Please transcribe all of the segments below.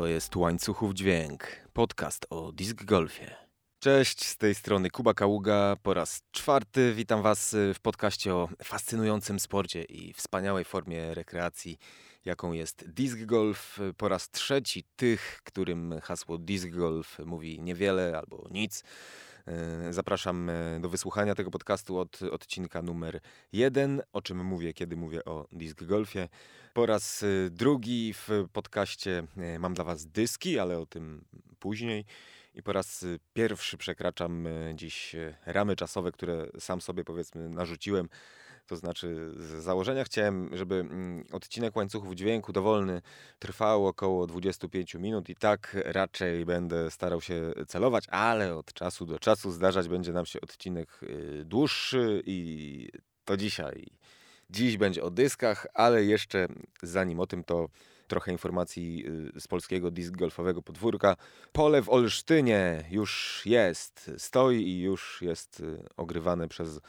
To jest Łańcuchów Dźwięk, podcast o disc golfie. Cześć, z tej strony Kuba Kaługa po raz czwarty. Witam Was w podcaście o fascynującym sporcie i wspaniałej formie rekreacji, jaką jest disc golf. Po raz trzeci tych, którym hasło disc golf mówi niewiele albo nic. E, zapraszam e, do wysłuchania tego podcastu od odcinka numer jeden, o czym mówię, kiedy mówię o disc golfie. Po raz e, drugi w podcaście mam dla Was dyski, ale o tym później. I po raz pierwszy przekraczam dziś ramy czasowe, które sam sobie powiedzmy narzuciłem to znaczy, z założenia chciałem, żeby mm, odcinek łańcuchów dźwięku dowolny trwał około 25 minut i tak raczej będę starał się celować, ale od czasu do czasu zdarzać będzie nam się odcinek y, dłuższy i to dzisiaj. Dziś będzie o dyskach, ale jeszcze zanim o tym, to trochę informacji y, z polskiego disc golfowego podwórka. Pole w Olsztynie już jest, stoi i już jest y, ogrywane przez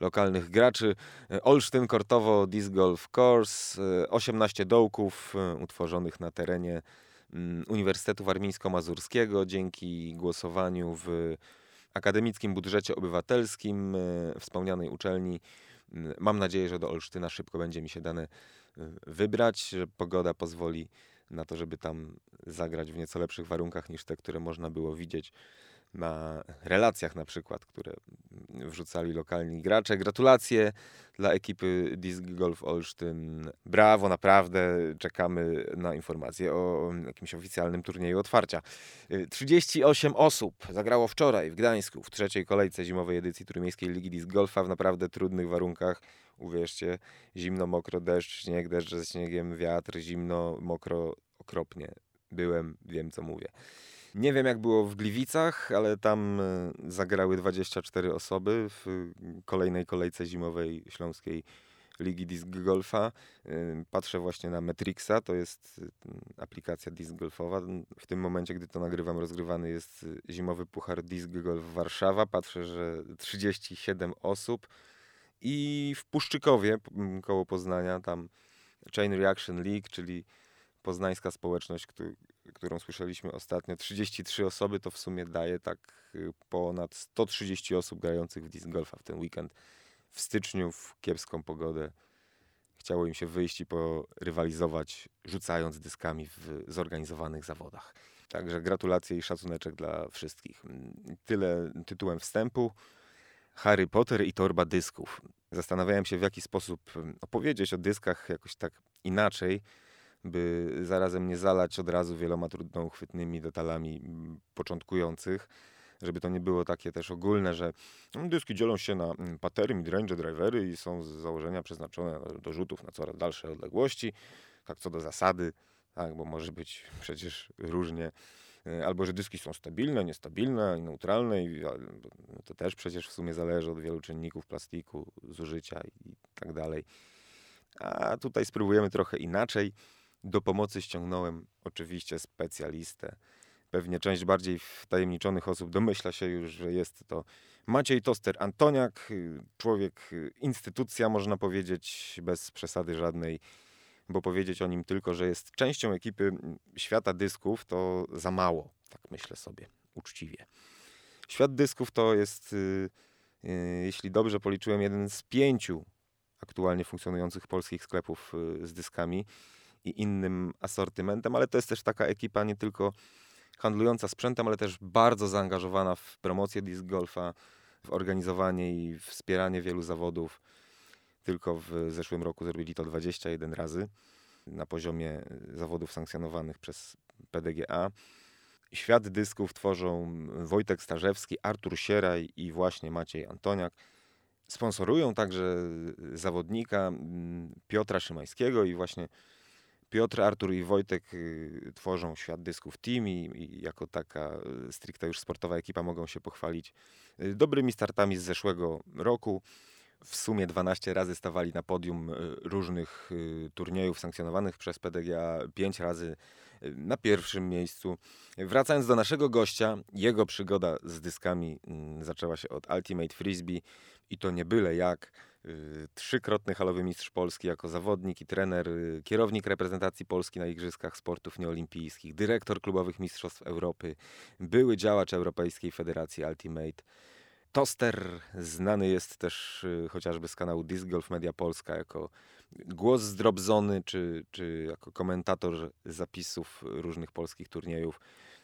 lokalnych graczy. Olsztyn Kortowo Disc Golf Course, 18 dołków e, utworzonych na terenie mm, Uniwersytetu Warmińsko-Mazurskiego dzięki głosowaniu w akademickim budżecie obywatelskim e, wspomnianej uczelni. Mm, mam nadzieję, że do Olsztyna szybko będzie mi się dane e, wybrać, że pogoda pozwoli na to, żeby tam zagrać w nieco lepszych warunkach niż te, które można było widzieć na relacjach na przykład, które wrzucali lokalni gracze. Gratulacje dla ekipy Disc Golf Olsztyn. Brawo, naprawdę czekamy na informacje o jakimś oficjalnym turnieju otwarcia. 38 osób zagrało wczoraj w Gdańsku w trzeciej kolejce zimowej edycji Trójmiejskiej Ligi Disc Golfa w naprawdę trudnych warunkach. Uwierzcie, zimno, mokro, deszcz, śnieg, deszcz ze śniegiem, wiatr, zimno, mokro, okropnie. Byłem, wiem co mówię. Nie wiem jak było w Gliwicach, ale tam e, zagrały 24 osoby w kolejnej kolejce zimowej Śląskiej Ligi Disc Golfa. E, patrzę właśnie na Metrixa, to jest e, aplikacja disc golfowa. W tym momencie, gdy to nagrywam, rozgrywany jest zimowy puchar Disc Golf Warszawa. Patrzę, że 37 osób. I w Puszczykowie, koło Poznania, tam Chain Reaction League, czyli poznańska społeczność, którą słyszeliśmy ostatnio, 33 osoby, to w sumie daje tak y, ponad 130 osób grających w disc golfa w ten weekend. W styczniu w kiepską pogodę chciało im się wyjść i porywalizować, rzucając dyskami w zorganizowanych zawodach. Także gratulacje i szacuneczek dla wszystkich. Tyle tytułem wstępu. Harry Potter i torba dysków. Zastanawiałem się, w jaki sposób opowiedzieć o dyskach jakoś tak inaczej, by zarazem nie zalać od razu wieloma trudno uchwytnymi detalami mm, początkujących, żeby to nie było takie też ogólne, że mm, dyski dzielą się na mm, patery, midrange, drivery i są z założenia przeznaczone do rzutów na coraz dalsze odległości, tak co do zasady, tak, bo może być przecież różnie e, albo że dyski są stabilne, niestabilne, neutralne i no to też przecież w sumie zależy od wielu czynników plastiku, zużycia i tak dalej. A tutaj spróbujemy trochę inaczej. Do pomocy ściągnąłem oczywiście specjalistę. Pewnie część bardziej wtajemniczonych osób domyśla się już, że jest to Maciej Toster Antoniak, człowiek, instytucja, można powiedzieć, bez przesady żadnej, bo powiedzieć o nim tylko, że jest częścią ekipy świata dysków, to za mało, tak myślę sobie uczciwie. Świat dysków to jest, y, y, jeśli dobrze policzyłem, jeden z pięciu aktualnie funkcjonujących polskich sklepów y, z dyskami i innym asortymentem, ale to jest też taka ekipa nie tylko handlująca sprzętem, ale też bardzo zaangażowana w promocję disc golfa, w organizowanie i wspieranie wielu zawodów. Tylko w zeszłym roku zrobili to 21 razy na poziomie zawodów sankcjonowanych przez PDGA. Świat dysków tworzą Wojtek Starzewski, Artur Sieraj i właśnie Maciej Antoniak. Sponsorują także zawodnika mm, Piotra Szymańskiego i właśnie Piotr, Artur i Wojtek y, tworzą świat dysków team i, i, jako taka y, stricte już sportowa ekipa mogą się pochwalić y, dobrymi startami z zeszłego roku. W sumie 12 razy stawali na podium różnych turniejów sankcjonowanych przez PDGA, 5 razy na pierwszym miejscu. Wracając do naszego gościa, jego przygoda z dyskami mm, zaczęła się od Ultimate Frisbee i to nie byle jak. Y, trzykrotny halowy mistrz Polski jako zawodnik i trener, y, kierownik reprezentacji Polski na Igrzyskach Sportów Nieolimpijskich, dyrektor klubowych mistrzostw Europy, były działacz Europejskiej Federacji Ultimate. Toster znany jest też y, chociażby z kanału Disc Golf Media Polska jako głos zdrobzony, czy, czy jako komentator zapisów różnych polskich turniejów.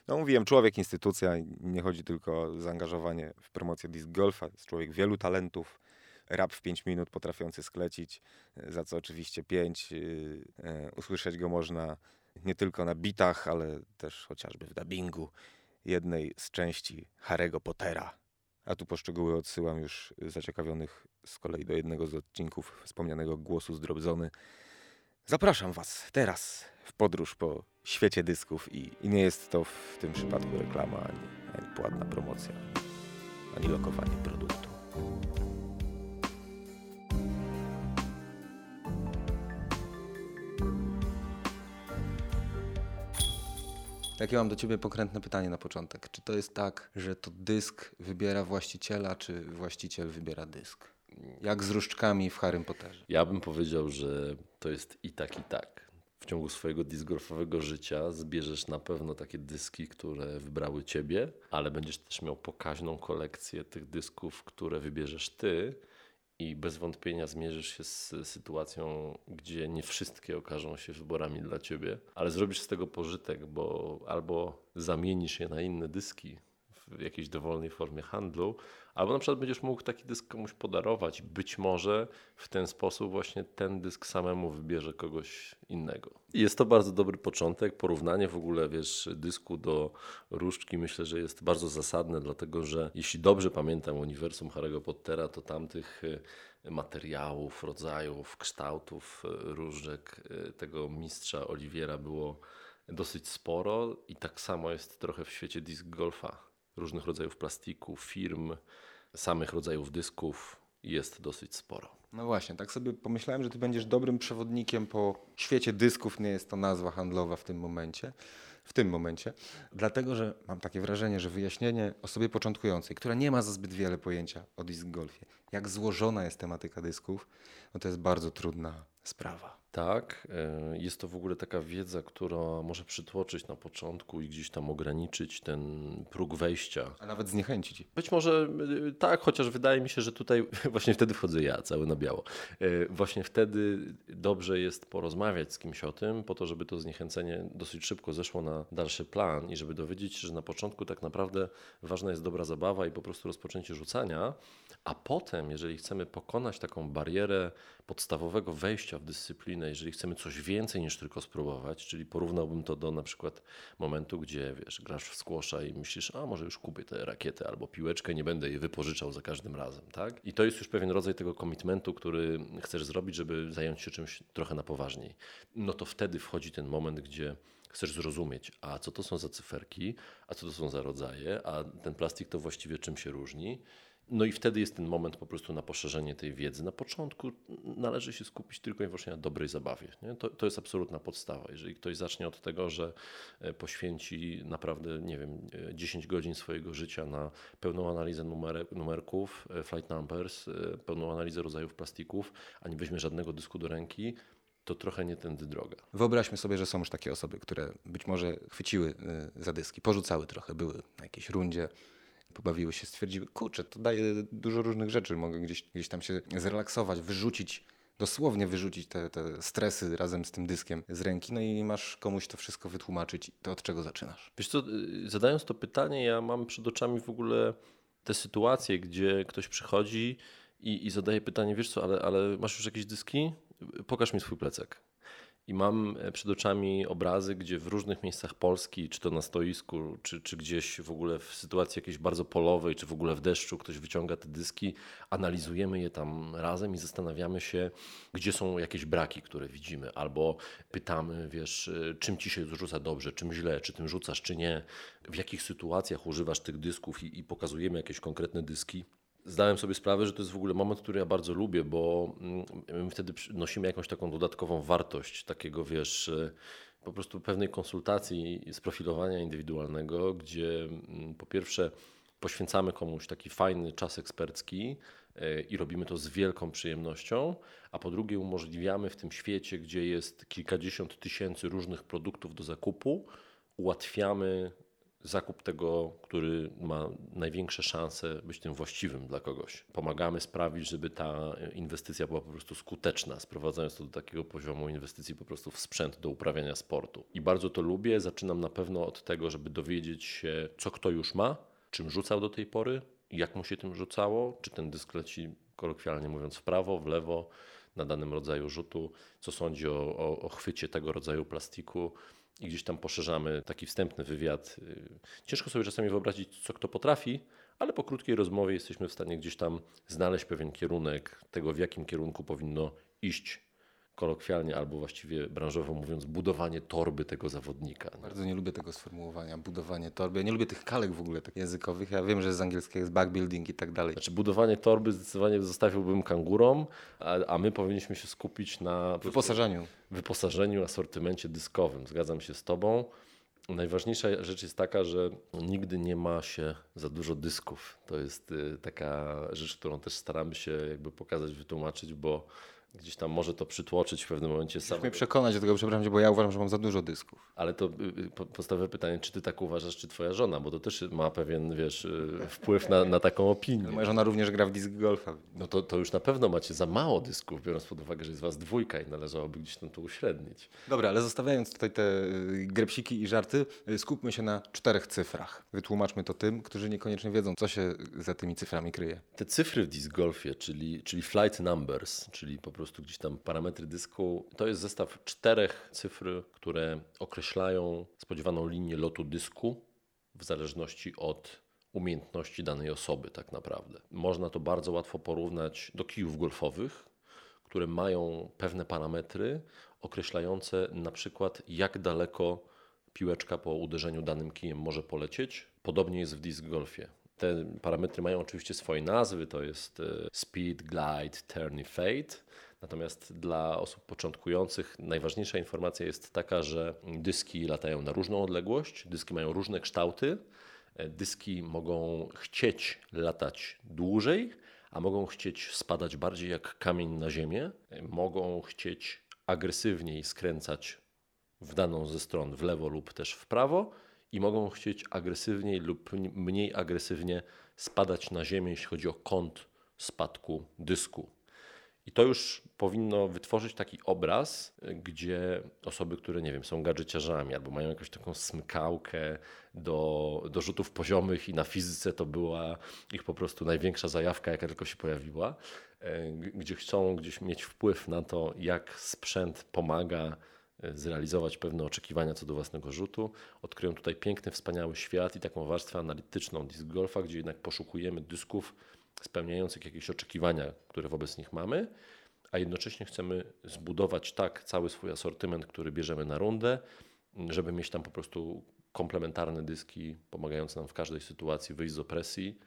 No mówiłem, człowiek, instytucja, nie chodzi tylko o zaangażowanie w promocję disc golfa, jest człowiek wielu talentów, rap w 5 minut potrafiący sklecić, za co oczywiście 5. Yy, yy, usłyszeć go można nie tylko na bitach, ale też chociażby w dubbingu jednej z części Harry'ego Pottera. A tu poszczegóły odsyłam już zaciekawionych z kolei do jednego z odcinków wspomnianego głosu zdrobzony. Zapraszam Was teraz w podróż po świecie dysków i, i nie jest to w tym przypadku reklama, ani, ani płatna promocja, ani lokowanie produktu. Jakie mam do Ciebie pokrętne pytanie na początek. Czy to jest tak, że to dysk wybiera właściciela, czy właściciel wybiera dysk? Jak z różdżkami w Harrym Potterze? Ja bym powiedział, że to jest i tak, i tak. W ciągu swojego discgolfowego życia zbierzesz na pewno takie dyski, które wybrały ciebie, ale będziesz też miał pokaźną kolekcję tych dysków, które wybierzesz ty i bez wątpienia zmierzysz się z sytuacją, gdzie nie wszystkie okażą się wyborami dla ciebie, ale zrobisz z tego pożytek, bo albo zamienisz je na inne dyski w jakiejś dowolnej formie handlu, Albo na przykład będziesz mógł taki dysk komuś podarować. Być może w ten sposób właśnie ten dysk samemu wybierze kogoś innego. Jest to bardzo dobry początek. Porównanie w ogóle, wiesz, dysku do różdżki myślę, że jest bardzo zasadne, dlatego że jeśli dobrze pamiętam uniwersum Harry'ego Pottera, to tamtych e, materiałów, rodzajów, kształtów e, różdżek e, tego mistrza Oliwiera było dosyć sporo i tak samo jest trochę w świecie disc golfa różnych rodzajów plastiku, firm, samych rodzajów dysków jest dosyć sporo. No właśnie, tak sobie pomyślałem, że ty będziesz dobrym przewodnikiem po świecie dysków, nie jest to nazwa handlowa w tym momencie. W tym momencie, dlatego że mam takie wrażenie, że wyjaśnienie osobie początkującej, która nie ma za zbyt wiele pojęcia o disc golfie, jak złożona jest tematyka dysków, no to jest bardzo trudna sprawa. Tak, e, jest to w ogóle taka wiedza, która może przytłoczyć na początku i gdzieś tam ograniczyć ten próg wejścia. A nawet zniechęcić. Być może e, tak, chociaż wydaje mi się, że tutaj właśnie wtedy wchodzę ja, cały na biało. E, właśnie wtedy dobrze jest porozmawiać z kimś o tym, po to, żeby to zniechęcenie dosyć szybko zeszło na dalszy plan i żeby dowiedzieć się, że na początku tak naprawdę ważna jest dobra zabawa i po prostu rozpoczęcie rzucania, a potem, jeżeli chcemy pokonać taką barierę podstawowego wejścia w dyscyplinę, jeżeli chcemy coś więcej niż tylko spróbować, czyli porównałbym to do na przykład momentu, gdzie wiesz, grasz w skłosza i myślisz, a może już kupię tę rakietę albo piłeczkę, nie będę jej wypożyczał za każdym razem, tak? I to jest już pewien rodzaj tego komitmentu, który chcesz zrobić, żeby zająć się czymś trochę na poważniej. No to wtedy wchodzi ten moment, gdzie chcesz zrozumieć, a co to są za cyferki, a co to są za rodzaje, a ten plastik to właściwie czym się różni no i wtedy jest ten moment po prostu na poszerzenie tej wiedzy. Na początku należy się skupić tylko i wyłącznie na dobrej zabawie. Nie? To, to jest absolutna podstawa. Jeżeli ktoś zacznie od tego, że e, poświęci naprawdę, nie wiem, 10 e, godzin swojego życia na pełną analizę numerek, numerków, e, flight numbers, pełną analizę rodzajów plastików, a nie weźmie żadnego dysku do ręki, to trochę nie tędy droga. Wyobraźmy sobie, że są już takie osoby, które być może chwyciły za dyski, porzucały trochę, były na jakiejś rundzie, pobawiły się, stwierdziły, kurczę, to daje dużo różnych rzeczy, mogę gdzieś, gdzieś tam się zrelaksować, wyrzucić dosłownie wyrzucić te, te, stresy razem z tym dyskiem z ręki, no i masz komuś to wszystko wytłumaczyć, to od czego zaczynasz? Wiesz co, y, zadając to pytanie, ja mam przed oczami w ogóle te sytuacje, gdzie ktoś przychodzi i, i zadaje pytanie, wiesz co, ale, ale masz już jakieś dyski? Pokaż mi swój plecak. I mam e, przed oczami obrazy, gdzie w różnych miejscach Polski, czy to na stoisku, czy, czy gdzieś w ogóle w sytuacji jakiejś bardzo polowej, czy w ogóle w deszczu, ktoś wyciąga te dyski, analizujemy je tam razem i zastanawiamy się, gdzie są jakieś braki, które widzimy, albo pytamy, wiesz, e, czym ci się rzuca dobrze, czym źle, czy tym rzucasz, czy nie, w jakich sytuacjach używasz tych dysków i, i pokazujemy jakieś konkretne dyski zdałem sobie sprawę, że to jest w ogóle moment, który ja bardzo lubię, bo mm, wtedy nosimy jakąś taką dodatkową wartość, takiego wiesz, e, po prostu pewnej konsultacji, sprofilowania indywidualnego, gdzie mm, po pierwsze poświęcamy komuś taki fajny czas ekspercki, e, i robimy to z wielką przyjemnością, a po drugie umożliwiamy w tym świecie, gdzie jest kilkadziesiąt tysięcy różnych produktów do zakupu, ułatwiamy zakup tego, który ma największe szanse być tym właściwym dla kogoś. Pomagamy sprawić, żeby ta inwestycja była po prostu skuteczna, sprowadzając to do takiego poziomu inwestycji po prostu w sprzęt do uprawiania sportu. I bardzo to lubię. Zaczynam na pewno od tego, żeby dowiedzieć się, co kto już ma, czym rzucał do tej pory, jak mu się tym rzucało, czy ten dysk leci kolokwialnie mówiąc w prawo, w lewo na danym rodzaju rzutu, co sądzi o, o, o chwycie tego rodzaju plastiku i gdzieś tam poszerzamy taki wstępny wywiad. Ciężko sobie czasami wyobrazić, co kto potrafi, ale po krótkiej rozmowie jesteśmy w stanie gdzieś tam znaleźć pewien kierunek tego, w jakim kierunku powinno iść kolokwialnie albo właściwie branżowo mówiąc, budowanie torby tego zawodnika. Bardzo nie lubię tego sformułowania, budowanie torby. Ja nie lubię tych kalek w ogóle tak językowych. Ja wiem, że z angielskiego jest backbuilding i tak dalej. Znaczy budowanie torby zdecydowanie zostawiłbym kangurom, a, a my powinniśmy się skupić na wyposażeniu. Wyposażeniu, asortymencie dyskowym. Zgadzam się z Tobą. Najważniejsza rzecz jest taka, że nigdy nie ma się za dużo dysków. To jest y, taka rzecz, którą też staramy się jakby pokazać, wytłumaczyć, bo gdzieś tam może to przytłoczyć w pewnym momencie sam. mnie przekonać do tego, przepraszam, bo ja uważam, że mam za dużo dysków. Ale to y, y, podstawowe pytanie, czy ty tak uważasz, czy twoja żona, bo to też ma pewien, wiesz, y, wpływ na, na taką opinię. Moja żona również gra w disk golfa. No to, to już na pewno macie za mało dysków, biorąc pod uwagę, że jest was dwójka i należałoby gdzieś tam to uśrednić. Dobra, ale zostawiając tutaj te grepsiki i żarty, skupmy się na czterech cyfrach. Wytłumaczmy to tym, którzy niekoniecznie wiedzą, co się za tymi cyframi kryje. Te cyfry w disk golfie, czyli, czyli flight numbers, czyli po prostu gdzieś tam parametry dysku, to jest zestaw czterech cyfr, które określają spodziewaną linię lotu dysku w zależności od umiejętności danej osoby, tak naprawdę. Można to bardzo łatwo porównać do kijów golfowych, które mają pewne parametry określające na przykład, jak daleko piłeczka po uderzeniu danym kijem może polecieć. Podobnie jest w disc golfie. Te parametry mają oczywiście swoje nazwy, to jest e, speed, glide, turn i fade. Natomiast dla osób początkujących najważniejsza informacja jest taka, że dyski latają na różną odległość, dyski mają różne kształty, e, dyski mogą chcieć latać dłużej, a mogą chcieć spadać bardziej jak kamień na ziemię, e, mogą chcieć agresywniej skręcać w daną ze stron w lewo lub też w prawo i mogą chcieć agresywniej lub mniej agresywnie spadać na ziemię, jeśli chodzi o kąt spadku dysku. I to już powinno wytworzyć taki obraz, gdzie osoby, które nie wiem, są gadżeciarzami albo mają jakąś taką smykałkę do, do rzutów poziomych i na fizyce to była ich po prostu największa zajawka, jaka tylko się pojawiła, e, gdzie chcą gdzieś mieć wpływ na to, jak sprzęt pomaga e, zrealizować pewne oczekiwania co do własnego rzutu. Odkryją tutaj piękny, wspaniały świat i taką warstwę analityczną disc golfa, gdzie jednak poszukujemy dysków spełniających jakieś oczekiwania, które wobec nich mamy, a jednocześnie chcemy zbudować tak cały swój asortyment, który bierzemy na rundę, żeby mieć tam po prostu komplementarne dyski pomagające nam w każdej sytuacji wyjść z opresji.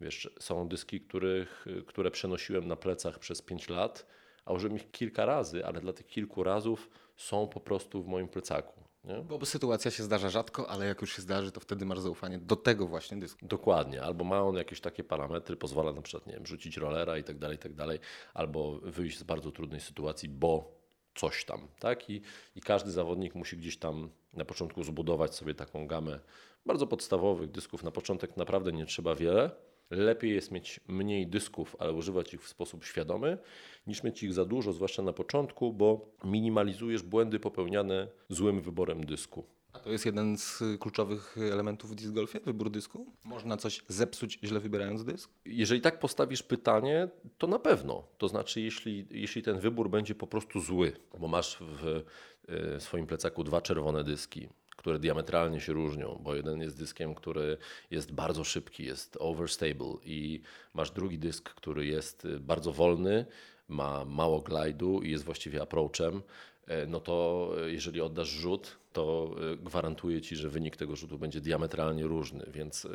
Wiesz, są dyski, których, które przenosiłem na plecach przez 5 lat, a użyłem ich kilka razy, ale dla tych kilku razów są po prostu w moim plecaku. Nie? Bo sytuacja się zdarza rzadko, ale jak już się zdarzy, to wtedy masz zaufanie do tego właśnie dysku. Dokładnie, albo ma on jakieś takie parametry, pozwala na przykład, nie wiem, rzucić rollera i tak dalej, i tak dalej, albo wyjść z bardzo trudnej sytuacji, bo coś tam, tak? I, I każdy zawodnik musi gdzieś tam na początku zbudować sobie taką gamę bardzo podstawowych dysków. Na początek naprawdę nie trzeba wiele, Lepiej jest mieć mniej dysków, ale używać ich w sposób świadomy, niż mieć ich za dużo, zwłaszcza na początku, bo minimalizujesz błędy popełniane złym wyborem dysku. A to jest jeden z kluczowych elementów w disc golfie, wybór dysku? Można coś zepsuć źle wybierając dysk? Jeżeli tak postawisz pytanie, to na pewno. To znaczy, jeśli, jeśli ten wybór będzie po prostu zły, bo masz w e, swoim plecaku dwa czerwone dyski, które diametralnie się różnią, bo jeden jest dyskiem, który jest bardzo szybki, jest overstable i masz drugi dysk, który jest y, bardzo wolny, ma mało glidu i jest właściwie approachem, e, no to y, jeżeli oddasz rzut, to y, gwarantuję Ci, że wynik tego rzutu będzie diametralnie różny, więc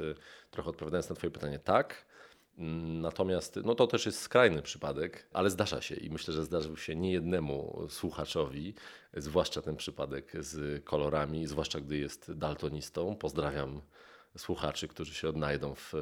trochę odpowiadając na Twoje pytanie, tak, Natomiast no to też jest skrajny przypadek, ale zdarza się i myślę, że zdarzył się niejednemu słuchaczowi, zwłaszcza ten przypadek z kolorami, zwłaszcza gdy jest daltonistą. Pozdrawiam słuchaczy, którzy się odnajdą w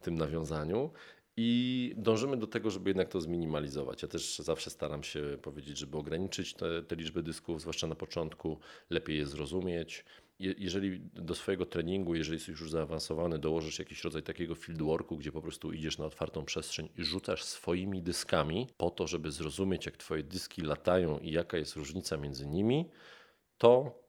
tym nawiązaniu. I dążymy do tego, żeby jednak to zminimalizować. Ja też zawsze staram się powiedzieć, żeby ograniczyć te, te liczby dysków, zwłaszcza na początku, lepiej je zrozumieć. Jeżeli do swojego treningu, jeżeli jesteś już zaawansowany, dołożysz jakiś rodzaj takiego fieldworku, gdzie po prostu idziesz na otwartą przestrzeń i rzucasz swoimi dyskami po to, żeby zrozumieć, jak twoje dyski latają i jaka jest różnica między nimi, to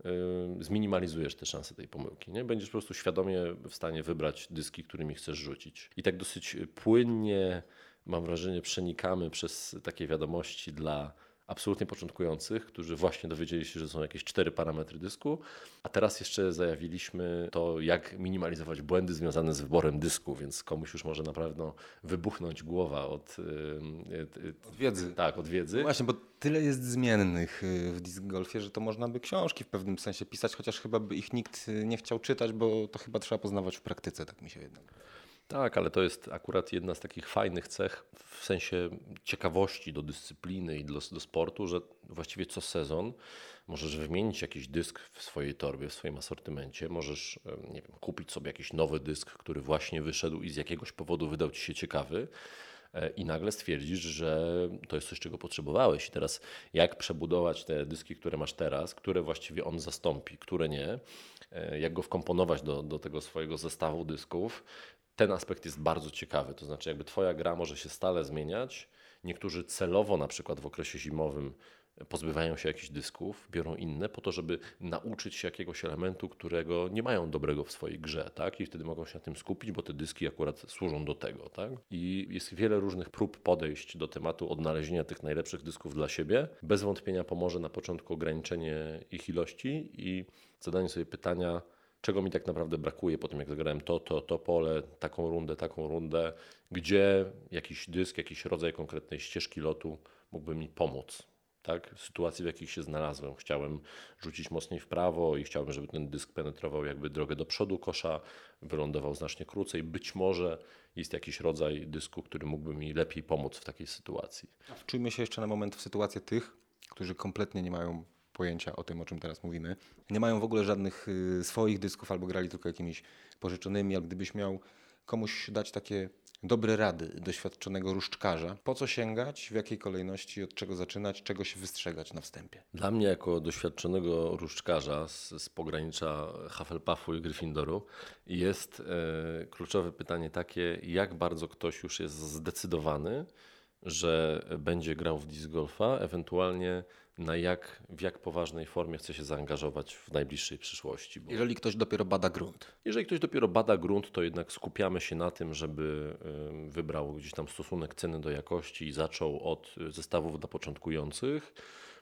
y, zminimalizujesz te szanse tej pomyłki. Nie? Będziesz po prostu świadomie w stanie wybrać dyski, którymi chcesz rzucić. I tak dosyć płynnie, mam wrażenie, przenikamy przez takie wiadomości dla absolutnie początkujących, którzy właśnie dowiedzieli się, że są jakieś cztery parametry dysku, a teraz jeszcze zajawiliśmy to, jak minimalizować błędy związane z wyborem dysku, więc komuś już może naprawdę wybuchnąć głowa od, od wiedzy. Tak, od wiedzy. Właśnie, bo tyle jest zmiennych y, w disc golfie, że to można by książki w pewnym sensie pisać, chociaż chyba by ich nikt y, nie chciał czytać, bo to chyba trzeba poznawać w praktyce, tak mi się wydaje. Tak, ale to jest akurat jedna z takich fajnych cech w sensie ciekawości do dyscypliny i do, do sportu, że właściwie co sezon możesz wymienić jakiś dysk w swojej torbie, w swoim asortymencie. Możesz nie wiem, kupić sobie jakiś nowy dysk, który właśnie wyszedł i z jakiegoś powodu wydał ci się ciekawy e, i nagle stwierdzisz, że to jest coś, czego potrzebowałeś. I teraz jak przebudować te dyski, które masz teraz, które właściwie on zastąpi, które nie, e, jak go wkomponować do, do tego swojego zestawu dysków, ten aspekt jest bardzo ciekawy. To znaczy, jakby Twoja gra może się stale zmieniać. Niektórzy celowo, na przykład w okresie zimowym, pozbywają się jakichś dysków, biorą inne po to, żeby nauczyć się jakiegoś elementu, którego nie mają dobrego w swojej grze, tak? I wtedy mogą się na tym skupić, bo te dyski akurat służą do tego, tak? I jest wiele różnych prób podejść do tematu odnalezienia tych najlepszych dysków dla siebie. Bez wątpienia pomoże na początku ograniczenie ich ilości i zadanie sobie pytania, czego mi tak naprawdę brakuje po tym, jak zagrałem to, to, to pole, taką rundę, taką rundę, gdzie jakiś dysk, jakiś rodzaj konkretnej ścieżki lotu mógłby mi pomóc. Tak? Sytuacji, w jakich się znalazłem. Chciałem rzucić mocniej w prawo i chciałem, żeby ten dysk penetrował jakby drogę do przodu kosza, wylądował znacznie krócej. Być może jest jakiś rodzaj dysku, który mógłby mi lepiej pomóc w takiej sytuacji. Wczujmy się jeszcze na moment w sytuację tych, którzy kompletnie nie mają pojęcia o tym, o czym teraz mówimy. Nie mają w ogóle żadnych y, swoich dysków albo grali tylko jakimiś pożyczonymi, ale gdybyś miał komuś dać takie dobre rady doświadczonego różdżkarza, po co sięgać, w jakiej kolejności, od czego zaczynać, czego się wystrzegać na wstępie? Dla mnie jako doświadczonego różdżkarza z, z pogranicza Hufflepuffu i Gryffindoru jest e, kluczowe pytanie takie, jak bardzo ktoś już jest zdecydowany, że będzie grał w disc golfa, ewentualnie na jak, w jak poważnej formie chce się zaangażować w najbliższej przyszłości. Bo jeżeli ktoś dopiero bada grunt. Jeżeli ktoś dopiero bada grunt, to jednak skupiamy się na tym, żeby wybrał gdzieś tam stosunek ceny do jakości i zaczął od zestawów dla początkujących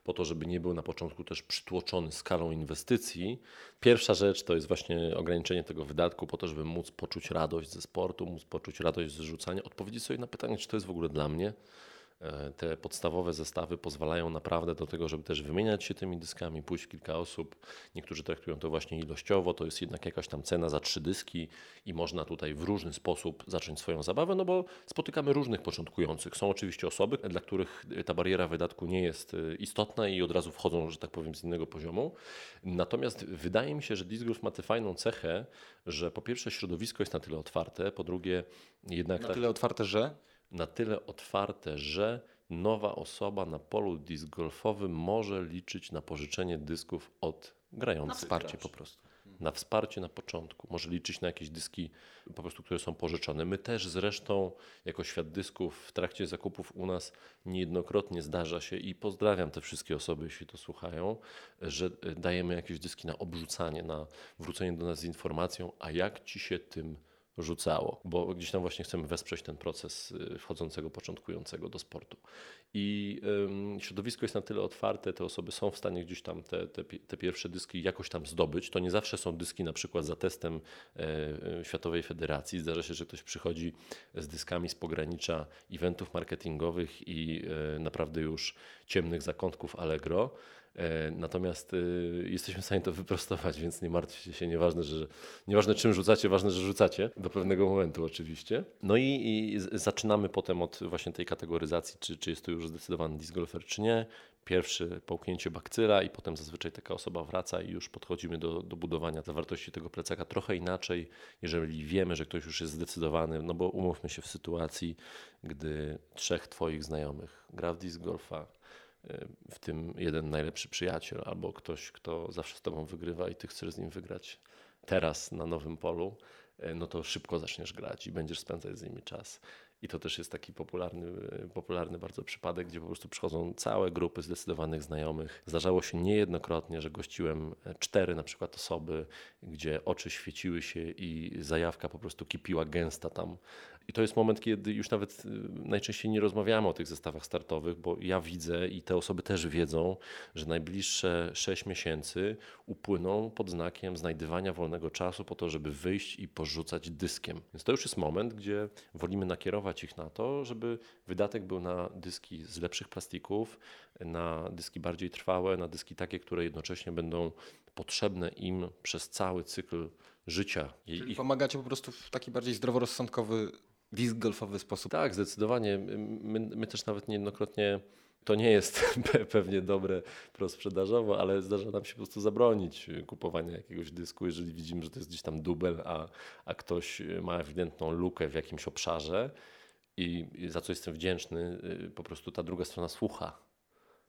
po to, żeby nie był na początku też przytłoczony skalą inwestycji. Pierwsza rzecz to jest właśnie ograniczenie tego wydatku po to, żeby móc poczuć radość ze sportu, móc poczuć radość z rzucania, odpowiedzieć sobie na pytanie, czy to jest w ogóle dla mnie. E, te podstawowe zestawy pozwalają naprawdę do tego, żeby też wymieniać się tymi dyskami, pójść kilka osób. Niektórzy traktują to właśnie ilościowo, to jest jednak jakaś tam cena za trzy dyski i można tutaj w różny sposób zacząć swoją zabawę, no bo spotykamy różnych początkujących. Są oczywiście osoby, dla których ta bariera wydatku nie jest e, istotna i od razu wchodzą, że tak powiem, z innego poziomu. Natomiast wydaje mi się, że Disc ma tę fajną cechę, że po pierwsze środowisko jest na tyle otwarte, po drugie jednak... Na tyle otwarte, że? Na tyle otwarte, że nowa osoba na polu disc golfowym może liczyć na pożyczenie dysków od grających. Na wsparcie po prostu. Na wsparcie na początku. Może liczyć na jakieś dyski, po prostu, które są pożyczone. My też zresztą, jako świat dysków, w trakcie zakupów u nas niejednokrotnie zdarza się i pozdrawiam te wszystkie osoby, jeśli to słuchają, że dajemy jakieś dyski na obrzucanie, na wrócenie do nas z informacją, a jak ci się tym rzucało, bo gdzieś tam właśnie chcemy wesprzeć ten proces y, wchodzącego, początkującego do sportu. I ym, środowisko jest na tyle otwarte, te osoby są w stanie gdzieś tam te, te, te, pierwsze dyski jakoś tam zdobyć. To nie zawsze są dyski na przykład za testem e, Światowej Federacji. Zdarza się, że ktoś przychodzi z dyskami z pogranicza eventów marketingowych i e, naprawdę już ciemnych zakątków Allegro natomiast y, jesteśmy w stanie to wyprostować, więc nie martwcie się, nieważne, że, nieważne czym rzucacie, ważne, że rzucacie, do pewnego momentu oczywiście. No i, i zaczynamy potem od właśnie tej kategoryzacji, czy, czy jest to już zdecydowany disc golfer, czy nie. pierwsze połknięcie bakcyla i potem zazwyczaj taka osoba wraca i już podchodzimy do, do budowania zawartości tego plecaka trochę inaczej, jeżeli wiemy, że ktoś już jest zdecydowany, no bo umówmy się w sytuacji, gdy trzech Twoich znajomych gra w disc golfa, w tym jeden najlepszy przyjaciel albo ktoś, kto zawsze z Tobą wygrywa i Ty chcesz z nim wygrać teraz na nowym polu, y, no to szybko zaczniesz grać i będziesz spędzać z nimi czas. I to też jest taki popularny, popularny bardzo przypadek, gdzie po prostu przychodzą całe grupy zdecydowanych znajomych. Zdarzało się niejednokrotnie, że gościłem cztery na przykład osoby, gdzie oczy świeciły się i zajawka po prostu kipiła gęsta tam i to jest moment, kiedy już nawet y, najczęściej nie rozmawiamy o tych zestawach startowych, bo ja widzę i te osoby też wiedzą, że najbliższe 6 miesięcy upłyną pod znakiem znajdywania wolnego czasu po to, żeby wyjść i porzucać dyskiem. Więc to już jest moment, gdzie wolimy nakierować ich na to, żeby wydatek był na dyski z lepszych plastików, na dyski bardziej trwałe, na dyski takie, które jednocześnie będą potrzebne im przez cały cykl życia. Czyli ich... pomagacie po prostu w taki bardziej zdroworozsądkowy disc golfowy sposób. Tak, zdecydowanie. My, my też nawet niejednokrotnie to nie jest pewnie dobre prosprzedażowo, ale zdarza nam się po prostu zabronić kupowania jakiegoś dysku, jeżeli widzimy, że to jest gdzieś tam dubel, a, a ktoś ma ewidentną lukę w jakimś obszarze i, za co jestem wdzięczny, y, po prostu ta druga strona słucha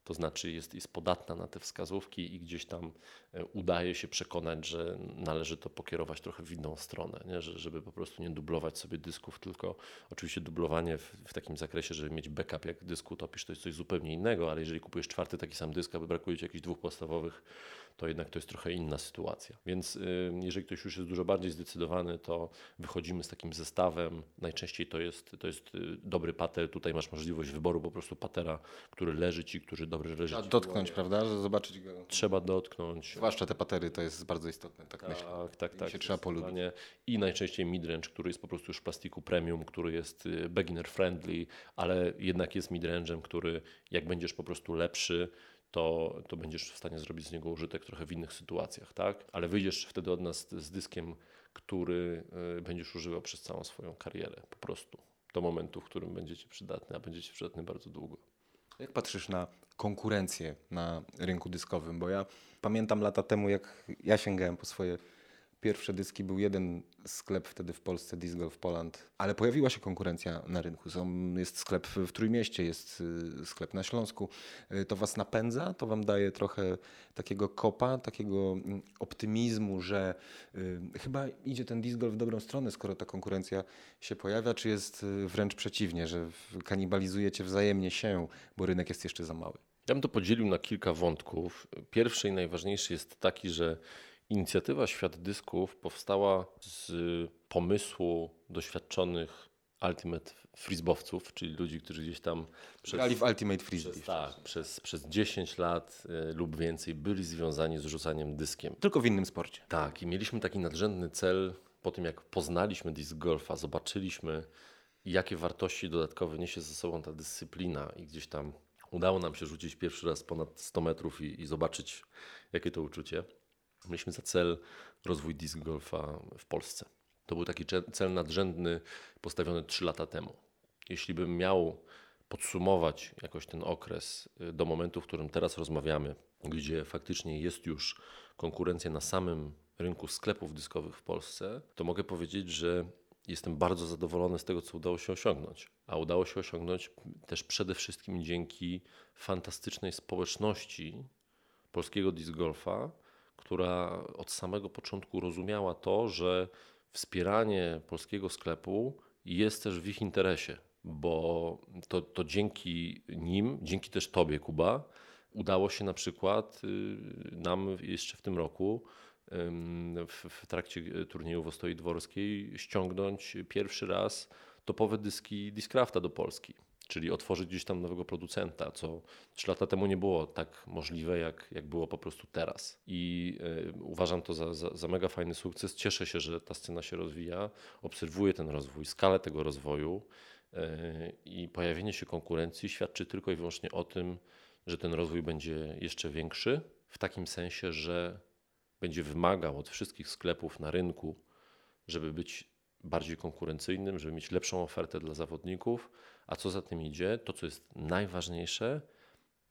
to znaczy jest, jest podatna na te wskazówki i gdzieś tam e, udaje się przekonać, że należy to pokierować trochę w inną stronę, nie? Że, żeby po prostu nie dublować sobie dysków, tylko oczywiście dublowanie w, w, takim zakresie, żeby mieć backup, jak dysku topisz, to jest coś zupełnie innego, ale jeżeli kupujesz czwarty taki sam dysk, a brakuje ci jakichś dwóch podstawowych to jednak to jest trochę inna sytuacja. Więc y, jeżeli ktoś już jest dużo bardziej zdecydowany, to wychodzimy z takim zestawem. Najczęściej to jest, to jest y, dobry pater. Tutaj masz możliwość wyboru po prostu patera, który leży ci, który dobrze leży. Trzeba dotknąć, prawda? Zobaczyć go. Trzeba dotknąć. Zwłaszcza te patery to jest bardzo istotne, tak, tak myślę. Tak, tak. się trzeba polubić. I najczęściej midrange, który jest po prostu już w plastiku premium, który jest y, beginner friendly, ale jednak jest midrange'em, który jak będziesz po prostu lepszy, to, to będziesz w stanie zrobić z niego użytek trochę w innych sytuacjach, tak? Ale wyjdziesz wtedy od nas z dyskiem, który y, będziesz używał przez całą swoją karierę, po prostu. Do momentu, w którym będziecie przydatny, a będziecie przydatny bardzo długo. Jak patrzysz na konkurencję na rynku dyskowym? Bo ja pamiętam lata temu, jak ja sięgałem po swoje Pierwsze dyski był jeden sklep wtedy w Polsce, Disc Golf Poland, ale pojawiła się konkurencja na rynku. Są, jest sklep w Trójmieście, jest y, sklep na Śląsku. Y, to was napędza, to wam daje trochę takiego kopa, takiego mm, optymizmu, że y, chyba idzie ten disc golf w dobrą stronę, skoro ta konkurencja się pojawia, czy jest wręcz przeciwnie, że kanibalizujecie wzajemnie się, bo rynek jest jeszcze za mały? Ja bym to podzielił na kilka wątków. Pierwszy i najważniejszy jest taki, że Inicjatywa Świat Dysków powstała z pomysłu doświadczonych Ultimate Frisbowców, czyli ludzi, którzy gdzieś tam przez, grali w Ultimate Frisbee. Przez, tak, przez, przez 10 lat y, lub więcej byli związani z rzucaniem dyskiem. Tylko w innym sporcie. Tak, i mieliśmy taki nadrzędny cel po tym, jak poznaliśmy disc golfa, zobaczyliśmy, jakie wartości dodatkowe niesie ze sobą ta dyscyplina i gdzieś tam udało nam się rzucić pierwszy raz ponad 100 metrów i, i zobaczyć, jakie to uczucie. Mieliśmy za cel rozwój disc golfa w Polsce. To był taki cel nadrzędny postawiony 3 lata temu. Jeśli bym miał podsumować jakoś ten okres y, do momentu, w którym teraz rozmawiamy, gdzie faktycznie jest już konkurencja na samym rynku sklepów dyskowych w Polsce, to mogę powiedzieć, że jestem bardzo zadowolony z tego, co udało się osiągnąć. A udało się osiągnąć też przede wszystkim dzięki fantastycznej społeczności polskiego disc golfa, która od samego początku rozumiała to, że wspieranie polskiego sklepu jest też w ich interesie, bo to, to dzięki nim, dzięki też Tobie, Kuba, udało się na przykład y, nam jeszcze w tym roku w, w trakcie turnieju w Ostoi Dworskiej ściągnąć pierwszy raz topowe dyski Discrafta do Polski czyli otworzyć gdzieś tam nowego producenta, co trzy lata temu nie było tak możliwe, jak, jak było po prostu teraz. I y, uważam to za, za, za, mega fajny sukces. Cieszę się, że ta scena się rozwija, obserwuję ten rozwój, skalę tego rozwoju y, i pojawienie się konkurencji świadczy tylko i wyłącznie o tym, że ten rozwój będzie jeszcze większy, w takim sensie, że będzie wymagał od wszystkich sklepów na rynku, żeby być bardziej konkurencyjnym, żeby mieć lepszą ofertę dla zawodników, a co za tym idzie, to co jest najważniejsze,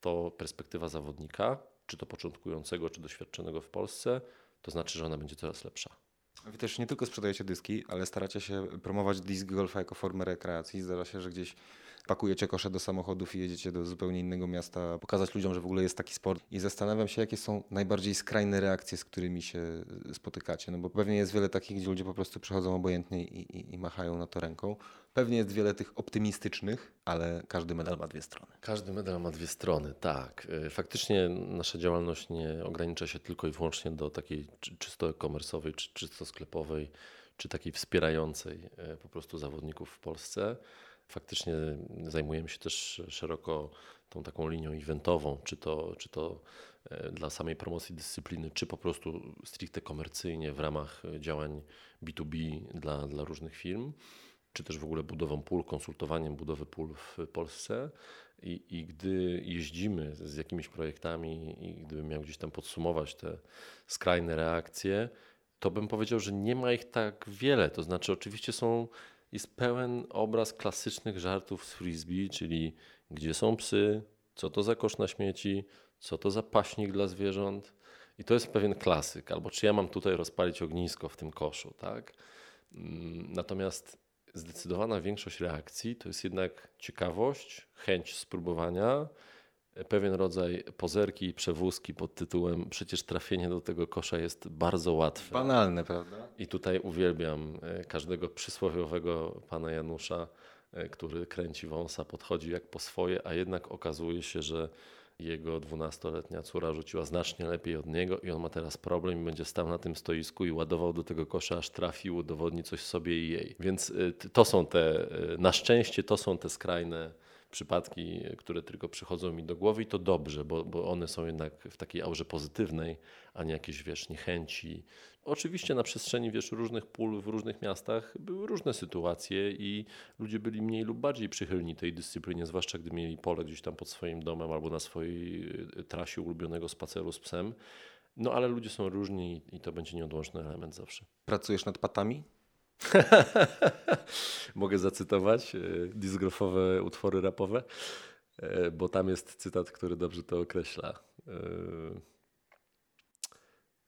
to perspektywa zawodnika, czy to początkującego, czy doświadczonego w Polsce, to znaczy, że ona będzie coraz lepsza. Wy też nie tylko sprzedajecie dyski, ale staracie się promować disc golfa jako formę rekreacji. Zdarza się, że gdzieś pakujecie kosze do samochodów i jedziecie do zupełnie innego miasta, pokazać ludziom, że w ogóle jest taki sport. I zastanawiam się, jakie są najbardziej skrajne reakcje, z którymi się spotykacie. No bo pewnie jest wiele takich, gdzie ludzie po prostu przychodzą obojętnie i, i, i machają na to ręką. Pewnie jest wiele tych optymistycznych, ale każdy medal ma dwie strony. Każdy medal ma dwie strony, tak. Y, faktycznie nasza działalność nie ogranicza się tylko i wyłącznie do takiej czysto e-commerce'owej, czy czysto sklepowej, czy takiej wspierającej y, po prostu zawodników w Polsce. Faktycznie zajmujemy się też szeroko tą taką linią eventową, czy to, czy to e, dla samej promocji dyscypliny, czy po prostu stricte komercyjnie w ramach działań B2B dla, dla różnych firm, czy też w ogóle budową pól, konsultowaniem budowy pól w Polsce. I, I gdy jeździmy z jakimiś projektami i gdybym miał gdzieś tam podsumować te skrajne reakcje, to bym powiedział, że nie ma ich tak wiele. To znaczy, oczywiście są jest pełen obraz klasycznych żartów z frisbee, czyli gdzie są psy, co to za kosz na śmieci, co to za paśnik dla zwierząt. I to jest pewien klasyk. Albo czy ja mam tutaj rozpalić ognisko w tym koszu, tak? Mm, natomiast zdecydowana większość reakcji to jest jednak ciekawość, chęć spróbowania, pewien rodzaj pozerki i przewózki pod tytułem przecież trafienie do tego kosza jest bardzo łatwe. Banalne, prawda? I tutaj uwielbiam e, każdego przysłowiowego pana Janusza, e, który kręci wąsa, podchodzi jak po swoje, a jednak okazuje się, że jego dwunastoletnia córa rzuciła znacznie lepiej od niego i on ma teraz problem i będzie stał na tym stoisku i ładował do tego kosza, aż trafił, udowodni coś sobie i jej. Więc e, to są te, na szczęście to są te skrajne przypadki, które tylko przychodzą mi do głowy to dobrze, bo, bo one są jednak w takiej aurze pozytywnej, a nie jakieś, wiesz, niechęci. Oczywiście na przestrzeni, wiesz, różnych pól w różnych miastach były różne sytuacje i ludzie byli mniej lub bardziej przychylni tej dyscyplinie, zwłaszcza gdy mieli pole gdzieś tam pod swoim domem albo na swojej e, trasie ulubionego spaceru z psem. No ale ludzie są różni i to będzie nieodłączny element zawsze. Pracujesz nad patami? Mogę zacytować e, disgrofowe utwory rapowe, e, bo tam jest cytat, który dobrze to określa. E,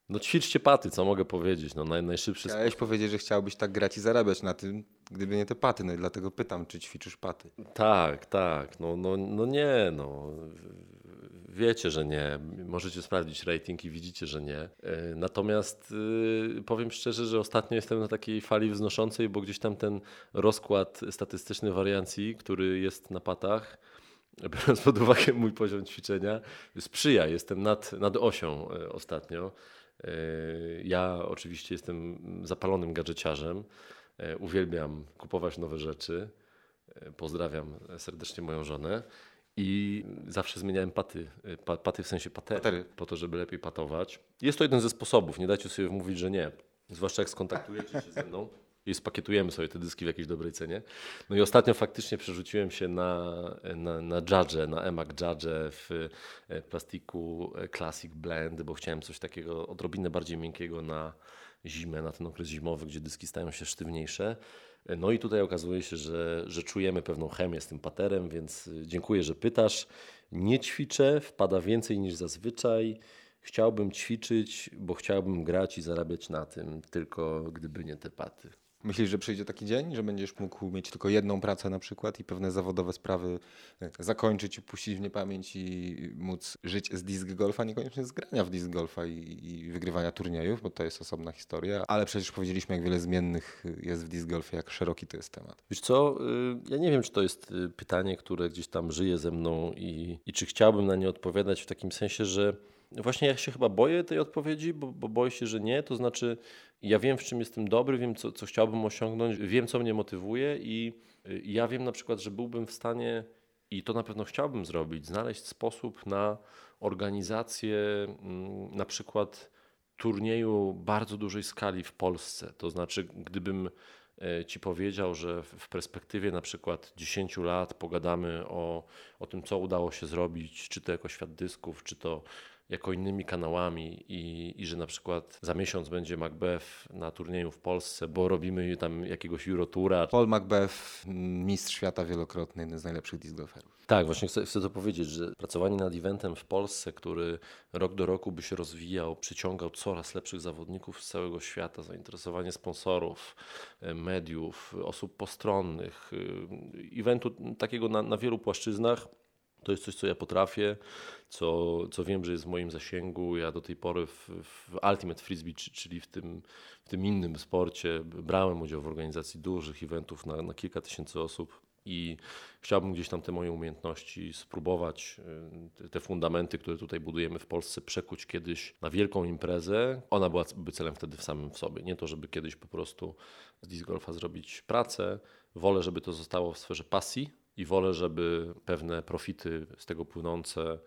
no ćwiczcie paty, co mogę powiedzieć? No, naj, najszybszy Chciałeś sposób. powiedzieć, że chciałbyś tak grać i zarabiać na tym, gdyby nie te paty, no i dlatego pytam, czy ćwiczysz paty. Tak, tak. No, no, no nie, no wiecie, że nie. Możecie sprawdzić rating i widzicie, że nie. E, natomiast y, powiem szczerze, że ostatnio jestem na takiej fali wznoszącej, bo gdzieś tam ten rozkład statystyczny wariancji, który jest na patach, biorąc pod uwagę mój poziom ćwiczenia, sprzyja. Jestem nad, nad osią e, ostatnio. E, ja oczywiście jestem zapalonym gadżeciarzem. Uwielbiam kupować nowe rzeczy. Pozdrawiam serdecznie moją żonę. I zawsze zmieniałem paty, paty w sensie patery, patery, po to, żeby lepiej patować. Jest to jeden ze sposobów, nie dajcie sobie mówić, że nie. Zwłaszcza jak skontaktujecie się ze mną i spakietujemy sobie te dyski w jakiejś dobrej cenie. No i ostatnio faktycznie przerzuciłem się na, na, na Judge, na EMAG Judge w e, plastiku e, Classic Blend, bo chciałem coś takiego odrobinę bardziej miękkiego na zimę, na ten okres zimowy, gdzie dyski stają się sztywniejsze. No i tutaj okazuje się, że, że czujemy pewną chemię z tym paterem, więc dziękuję, że pytasz. Nie ćwiczę, wpada więcej niż zazwyczaj. Chciałbym ćwiczyć, bo chciałbym grać i zarabiać na tym, tylko gdyby nie te paty. Myślisz, że przyjdzie taki dzień, że będziesz mógł mieć tylko jedną pracę na przykład i pewne zawodowe sprawy e, zakończyć, puścić w niepamięć i móc żyć z disc golfa, niekoniecznie z grania w disc golfa i, i wygrywania turniejów, bo to jest osobna historia, ale przecież powiedzieliśmy, jak wiele zmiennych jest w disc golfie, jak szeroki to jest temat. Wiesz co, y, ja nie wiem, czy to jest pytanie, które gdzieś tam żyje ze mną i, i czy chciałbym na nie odpowiadać w takim sensie, że Właśnie ja się chyba boję tej odpowiedzi, bo, bo, boję się, że nie. To znaczy, ja wiem, w czym jestem dobry, wiem, co, co chciałbym osiągnąć, wiem, co mnie motywuje, i ja wiem na przykład, że byłbym w stanie, i to na pewno chciałbym zrobić, znaleźć sposób na organizację mm, na przykład turnieju bardzo dużej skali w Polsce. To znaczy, gdybym e, Ci powiedział, że w perspektywie na przykład 10 lat pogadamy o, o tym, co udało się zrobić, czy to jako świat dysków, czy to jako innymi kanałami i, i że na przykład za miesiąc będzie Macbeth na turnieju w Polsce, bo robimy tam jakiegoś Eurotura. Paul Macbeth, mistrz świata wielokrotny, jeden z najlepszych disc golferów. Tak, właśnie chcę, chcę to powiedzieć, że pracowanie nad eventem w Polsce, który rok do roku by się rozwijał, przyciągał coraz lepszych zawodników z całego świata, zainteresowanie sponsorów, e, mediów, osób postronnych, e, eventu takiego na, na wielu płaszczyznach, to jest coś, co ja potrafię, co, co wiem, że jest w moim zasięgu. Ja do tej pory w, w Ultimate Frisbee, czyli w tym, w tym innym sporcie, brałem udział w organizacji dużych eventów na, na kilka tysięcy osób i chciałbym gdzieś tam te moje umiejętności spróbować, y, te fundamenty, które tutaj budujemy w Polsce, przekuć kiedyś na wielką imprezę. Ona byłaby celem wtedy w samym w sobie. Nie to, żeby kiedyś po prostu z disc golfa zrobić pracę. Wolę, żeby to zostało w sferze pasji i wolę, żeby pewne profity z tego płynące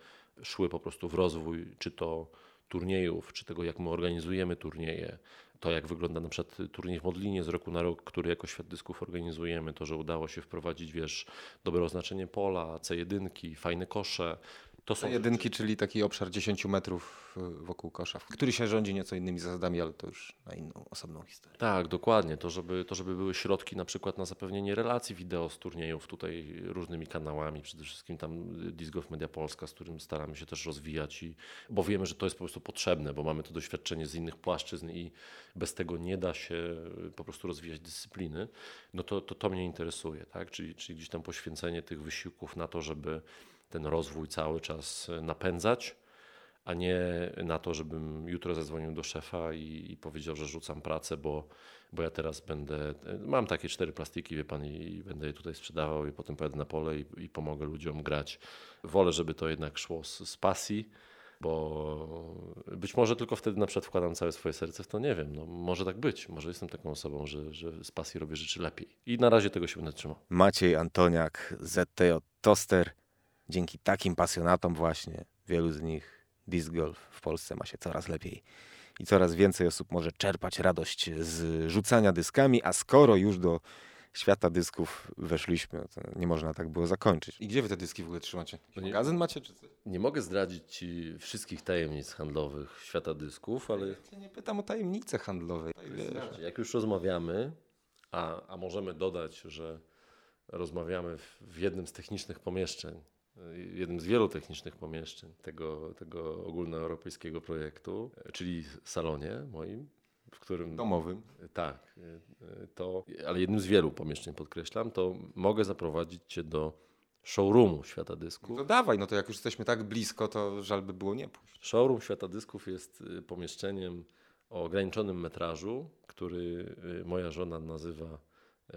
szły po prostu w rozwój, czy to turniejów, czy tego, jak my organizujemy turnieje, to jak wygląda na przykład turniej w Modlinie z roku na rok, który jako Świat Dysków organizujemy, to, że udało się wprowadzić, wiesz, dobre oznaczenie pola, C1, fajne kosze, to są jedynki, czyli taki obszar 10 metrów wokół kosza, który się rządzi nieco innymi zasadami, ale to już na inną, osobną historię. Tak, dokładnie. To żeby, to, żeby były środki na przykład na zapewnienie relacji wideo z turniejów tutaj różnymi kanałami, przede wszystkim tam Disc Golf Media Polska, z którym staramy się też rozwijać, i, bo wiemy, że to jest po prostu potrzebne, bo mamy to doświadczenie z innych płaszczyzn i bez tego nie da się po prostu rozwijać dyscypliny, no to to, to mnie interesuje, tak? czyli, czyli gdzieś tam poświęcenie tych wysiłków na to, żeby ten rozwój cały czas napędzać, a nie na to, żebym jutro zadzwonił do szefa i, i, powiedział, że rzucam pracę, bo, bo ja teraz będę. Mam takie cztery plastiki, wie pan, i, będę je tutaj sprzedawał, i potem pojadę na pole i, i pomogę ludziom grać. Wolę, żeby to jednak szło z, z pasji bo być może tylko wtedy na przykład wkładam całe swoje serce w to, nie wiem, no może tak być, może jestem taką osobą, że, że z pasji robię rzeczy lepiej i na razie tego się będę trzymał. Maciej Antoniak, ZTJ Toster, dzięki takim pasjonatom właśnie, wielu z nich disc golf w Polsce ma się coraz lepiej i coraz więcej osób może czerpać radość z rzucania dyskami, a skoro już do świata dysków weszliśmy, to nie można tak było zakończyć. I gdzie wy te dyski w ogóle trzymacie? No magazyn macie czy? Nie mogę zdradzić ci wszystkich tajemnic handlowych świata dysków, ale... Ja nie pytam o tajemnice handlowe. Jak już rozmawiamy, a, a możemy dodać, że rozmawiamy w, w jednym z technicznych pomieszczeń jednym z wielu technicznych pomieszczeń tego, tego ogólnoeuropejskiego projektu, czyli salonie moim, w którym... Domowym. Tak, to, ale jednym z wielu pomieszczeń podkreślam, to mogę zaprowadzić Cię do showroomu Świata Dysków. No dawaj, no to jak już jesteśmy tak blisko, to żal by było nie pójść. Showroom Świata Dysków jest y, pomieszczeniem o ograniczonym metrażu, który y, moja żona nazywa, y,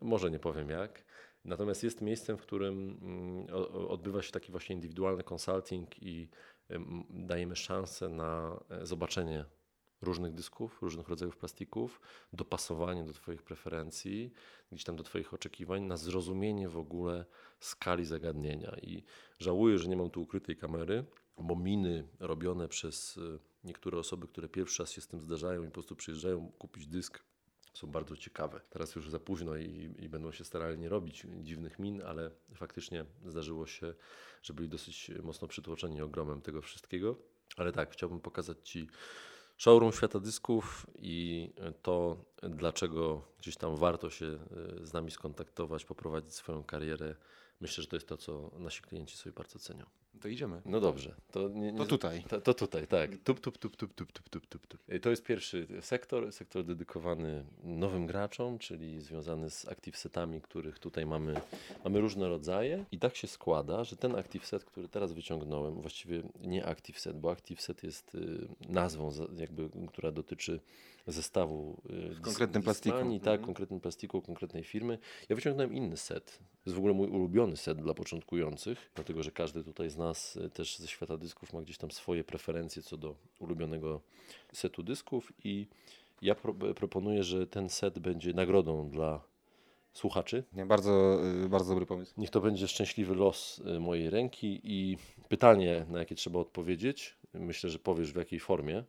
może nie powiem jak, Natomiast jest miejscem, w którym mm, odbywa się taki właśnie indywidualny consulting i dajemy szansę na e, zobaczenie różnych dysków, różnych rodzajów plastików, dopasowanie do Twoich preferencji, gdzieś tam do Twoich oczekiwań, na zrozumienie w ogóle skali zagadnienia. I żałuję, że nie mam tu ukrytej kamery, bo miny robione przez e, niektóre osoby, które pierwszy raz się z tym zdarzają i po prostu przyjeżdżają kupić dysk są bardzo ciekawe. Teraz już za późno i, i, będą się starali nie robić dziwnych min, ale faktycznie zdarzyło się, że byli dosyć mocno przytłoczeni ogromem tego wszystkiego. Ale tak, chciałbym pokazać Ci showroom świata dysków i to, dlaczego gdzieś tam warto się e, z nami skontaktować, poprowadzić swoją karierę. Myślę, że to jest to, co nasi klienci sobie bardzo cenią. To idziemy. No dobrze. To, nie, nie to tutaj. To, to, tutaj, tak. Tup, tup, tup, tup, tup, tup, tup, tup, tup. To jest pierwszy sektor, sektor dedykowany nowym graczom, czyli związany z active setami, których tutaj mamy, mamy różne rodzaje. I tak się składa, że ten active set, który teraz wyciągnąłem, właściwie nie active set, bo active set jest y, nazwą, jakby, która dotyczy zestawu y, w konkretnym plastiku. tak, mhm. konkretnym plastiku, konkretnej firmy. Ja wyciągnąłem inny set. To jest w ogóle mój ulubiony set dla początkujących, dlatego że każdy tutaj z nas y, też ze świata dysków ma gdzieś tam swoje preferencje co do ulubionego setu dysków i ja pro proponuję, że ten set będzie nagrodą dla słuchaczy. Nie, bardzo, y, bardzo dobry pomysł. Niech to będzie szczęśliwy los mojej ręki i pytanie, na jakie trzeba odpowiedzieć, myślę, że powiesz w jakiej formie,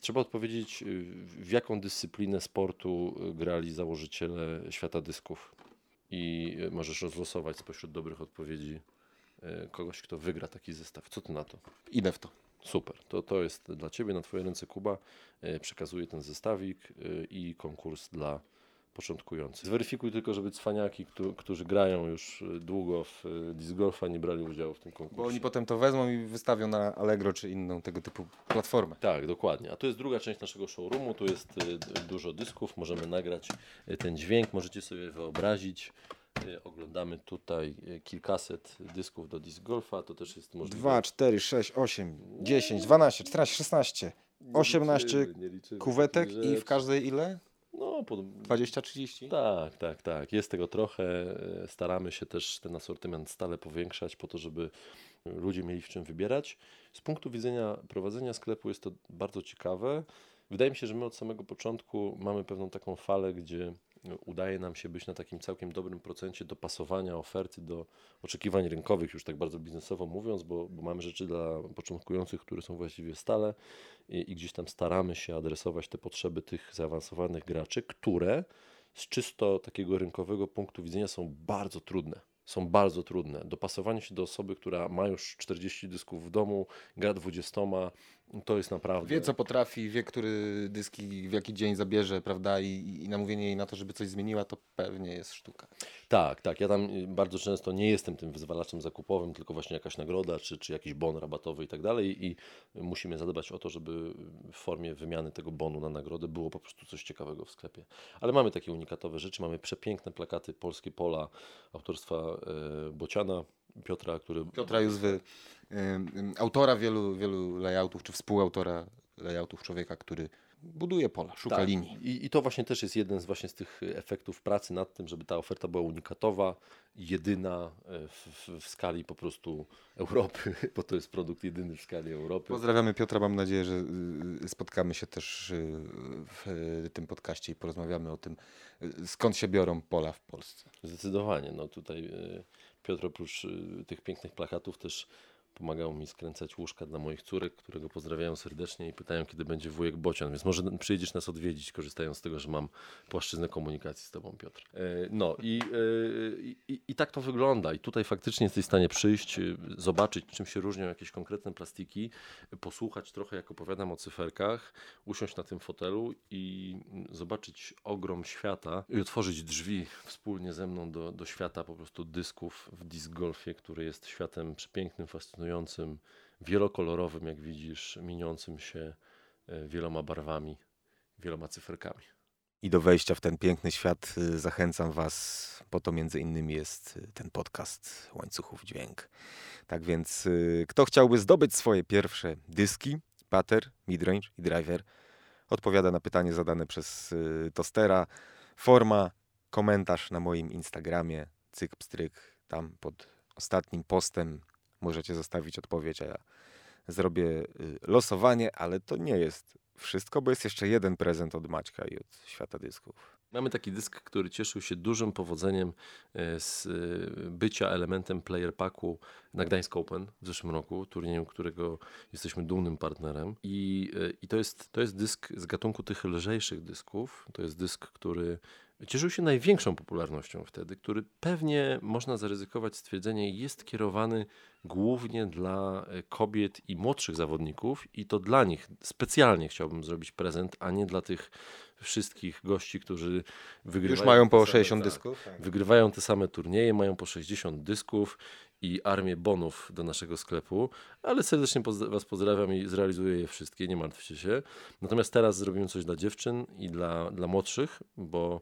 trzeba odpowiedzieć, y, w jaką dyscyplinę sportu y, grali założyciele świata dysków. I możesz rozlosować spośród dobrych odpowiedzi kogoś, kto wygra taki zestaw. Co ty na to? Idę w to. Super, to, to jest dla Ciebie, na Twoje ręce Kuba. Przekazuję ten zestawik i konkurs dla początkujących. Zweryfikuj tylko, żeby cwaniaki, którzy, grają już e, długo w disc golfa, nie brali udziału w tym konkursie. Bo oni potem to wezmą i wystawią na Allegro czy inną tego typu platformę. Tak, dokładnie. A to jest druga część naszego showroomu. Tu jest dużo dysków, możemy nagrać ten dźwięk, możecie sobie wyobrazić. Oglądamy tutaj kilkaset dysków do disc golfa, to też jest możliwe. 2, 4, 6, 8, 10, 12, 14, 16, 18 liczymy, liczymy kuwetek i w każdej ile? No, po, 20-30? Tak, tak, tak. Jest tego trochę. Staramy się też ten asortyment stale powiększać po to, żeby ludzie mieli w czym wybierać. Z punktu widzenia prowadzenia sklepu jest to bardzo ciekawe. Wydaje mi się, że my od samego początku mamy pewną taką falę, gdzie udaje nam się być na takim całkiem dobrym procencie dopasowania oferty do oczekiwań rynkowych, już tak bardzo biznesowo mówiąc, bo, bo mamy rzeczy dla początkujących, które są właściwie stale i, i gdzieś tam staramy się adresować te potrzeby tych zaawansowanych graczy, które z czysto takiego rynkowego punktu widzenia są bardzo trudne. Są bardzo trudne. Dopasowanie się do osoby, która ma już 40 dysków w domu, gra 20, to jest naprawdę. Wie co potrafi, wie który dyski w jaki dzień zabierze, prawda? I, I namówienie jej na to, żeby coś zmieniła, to pewnie jest sztuka. Tak, tak. Ja tam y, bardzo często nie jestem tym wyzwalaczem zakupowym, tylko właśnie jakaś nagroda, czy, czy jakiś bon rabatowy i tak dalej. I musimy zadbać o to, żeby w formie wymiany tego bonu na nagrodę było po prostu coś ciekawego w sklepie. Ale mamy takie unikatowe rzeczy. Mamy przepiękne plakaty Polskie Pola autorstwa e, Bociana. Piotra, który. Piotra Józwy, autora wielu, wielu layoutów, czy współautora layoutów człowieka, który buduje pola, szuka Tak. linii. I, I to właśnie też jest jeden z właśnie z tych efektów pracy nad tym, żeby ta oferta była unikatowa, jedyna e, w, w, w skali po prostu Europy, bo to jest produkt jedyny w skali Europy. Pozdrawiamy Piotra, mam nadzieję, że y, spotkamy się też y, w y, tym podcaście i porozmawiamy o tym, y, skąd się biorą pola w Polsce. Zdecydowanie. No tutaj Piotr oprócz e, tych pięknych plakatów też pomagał mi skręcać łóżka dla moich córek, którego pozdrawiają serdecznie i pytają, kiedy będzie wujek Bocian, więc może przyjedziesz nas odwiedzić, korzystając z tego, że mam płaszczyznę komunikacji z Tobą, Piotr. E, No i, e, i, i- i tak to wygląda i tutaj faktycznie jesteś w stanie przyjść, e, zobaczyć, czym się różnią jakieś konkretne plastiki, posłuchać trochę, jak opowiadam o cyferkach, usiąść na tym fotelu i zobaczyć ogrom świata i otworzyć drzwi wspólnie ze mną do, do świata po prostu dysków w disc golfie, który jest światem przepięknym, fascynującym, wielokolorowym, jak widzisz, mieniącym się e, wieloma barwami, wieloma cyferkami. I do wejścia w ten piękny świat y, zachęcam Was, po to między innymi jest y, ten podcast Łańcuchów Dźwięk. Tak więc, kto chciałby zdobyć swoje pierwsze dyski, pater, midrange i driver, odpowiada na pytanie zadane przez Tostera. Forma, komentarz na moim Instagramie, cyk pstryk, tam pod ostatnim postem możecie zostawić odpowiedź, a ja zrobię y, losowanie, ale to nie jest wszystko, bo jest jeszcze jeden prezent od Maćka i od Świata Dysków. Mamy taki dysk, który cieszył się dużym powodzeniem e, z e, bycia elementem player packu na Gdańsk Open w zeszłym roku, turnieju, którego jesteśmy dumnym partnerem. I, e, i to, jest, to jest dysk z gatunku tych lżejszych dysków. To jest dysk, który cieszył się największą popularnością wtedy, który pewnie można zaryzykować stwierdzenie jest kierowany głównie dla e, kobiet i młodszych zawodników i to dla nich specjalnie chciałbym zrobić prezent, a nie dla tych wszystkich gości, którzy wygrywają. Już mają po same- 60 tak, dysków? Wygrywają te same turnieje, mają po 60 dysków i armię bonów do naszego sklepu, ale serdecznie Was pozdrawiam i zrealizuję je wszystkie, nie martwcie się. Natomiast teraz zrobimy coś dla dziewczyn i dla, dla młodszych, bo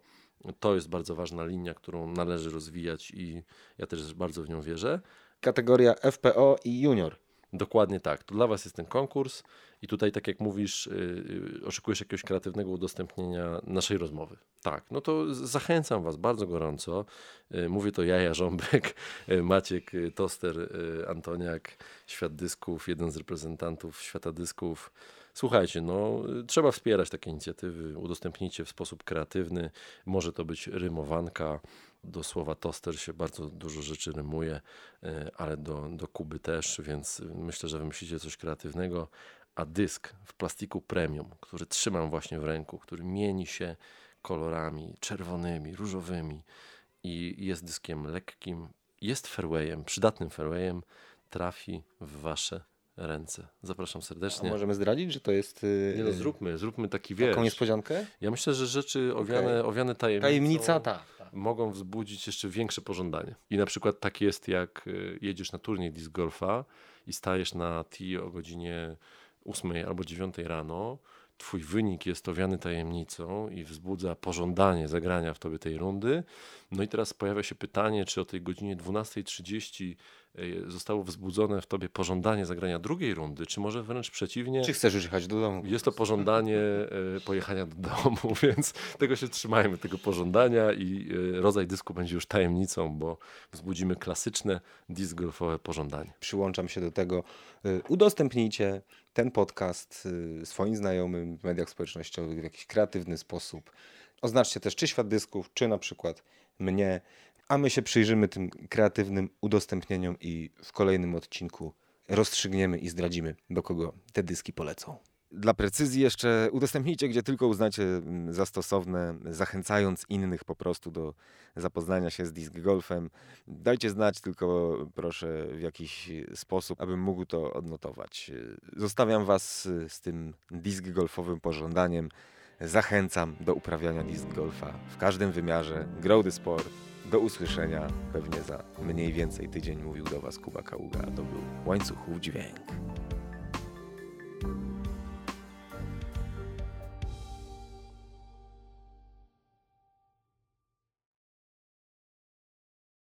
to jest bardzo ważna linia, którą należy rozwijać i ja też bardzo w nią wierzę. Kategoria FPO i junior. Dokładnie tak. To dla Was jest ten konkurs i tutaj, tak jak mówisz, yy, oczekujesz jakiegoś kreatywnego udostępnienia naszej rozmowy. Tak, no to zachęcam Was bardzo gorąco. Yy, mówię to Jaja Żąbek, yy, Maciek yy, Toster, yy, Antoniak, Świat Dysków, jeden z reprezentantów Świata Dysków. Słuchajcie, no trzeba wspierać takie inicjatywy, udostępnijcie w sposób kreatywny. Może to być rymowanka, do słowa toster się bardzo dużo rzeczy rymuje, y, ale do, do Kuby też, więc myślę, że wymyślicie coś kreatywnego. A dysk w plastiku premium, który trzymam właśnie w ręku, który mieni się kolorami czerwonymi, różowymi i jest dyskiem lekkim, jest fairwayem, przydatnym fairwayem, trafi w wasze ręce. Zapraszam A serdecznie. możemy zdradzić, że to jest y, Nie no, zróbmy, zróbmy taki wiesz. taką niespodziankę? Ja myślę, że rzeczy owiane, owiane tajemnicą, Tajemnica, tak. tak. mogą wzbudzić jeszcze większe pożądanie. I na przykład tak jest, jak y, jedziesz na turniej disc golfa i stajesz na tee o godzinie 8 albo 9 rano, twój wynik jest owiany tajemnicą i wzbudza pożądanie zagrania w tobie tej rundy. No i teraz pojawia się pytanie, czy o tej godzinie 12.30 y, zostało wzbudzone w tobie pożądanie zagrania drugiej rundy, czy może wręcz przeciwnie. Czy chcesz już jechać do domu? Jest to pożądanie e, pojechania do domu, więc tego się trzymajmy, tego pożądania i e, rodzaj dysku będzie już tajemnicą, bo wzbudzimy klasyczne disc golfowe pożądanie. Przyłączam się do tego. Udostępnijcie ten podcast y, swoim znajomym w mediach społecznościowych w jakiś kreatywny sposób. Oznaczcie też czy świat dysków, czy na przykład mnie, a my się przyjrzymy tym kreatywnym udostępnieniom i w kolejnym odcinku rozstrzygniemy i zdradzimy, do kogo te dyski polecą. Dla precyzji jeszcze udostępnijcie, gdzie tylko uznacie mm, za stosowne, zachęcając innych po prostu do zapoznania się z disc golfem. Dajcie znać tylko proszę w jakiś sposób, abym mógł to odnotować. Zostawiam Was z tym disc golfowym pożądaniem. Zachęcam do uprawiania disc golfa w każdym wymiarze. Grow the sport. Do usłyszenia pewnie za mniej więcej tydzień mówił do Was Kuba Kaługa. To był Łańcuchów Dźwięk.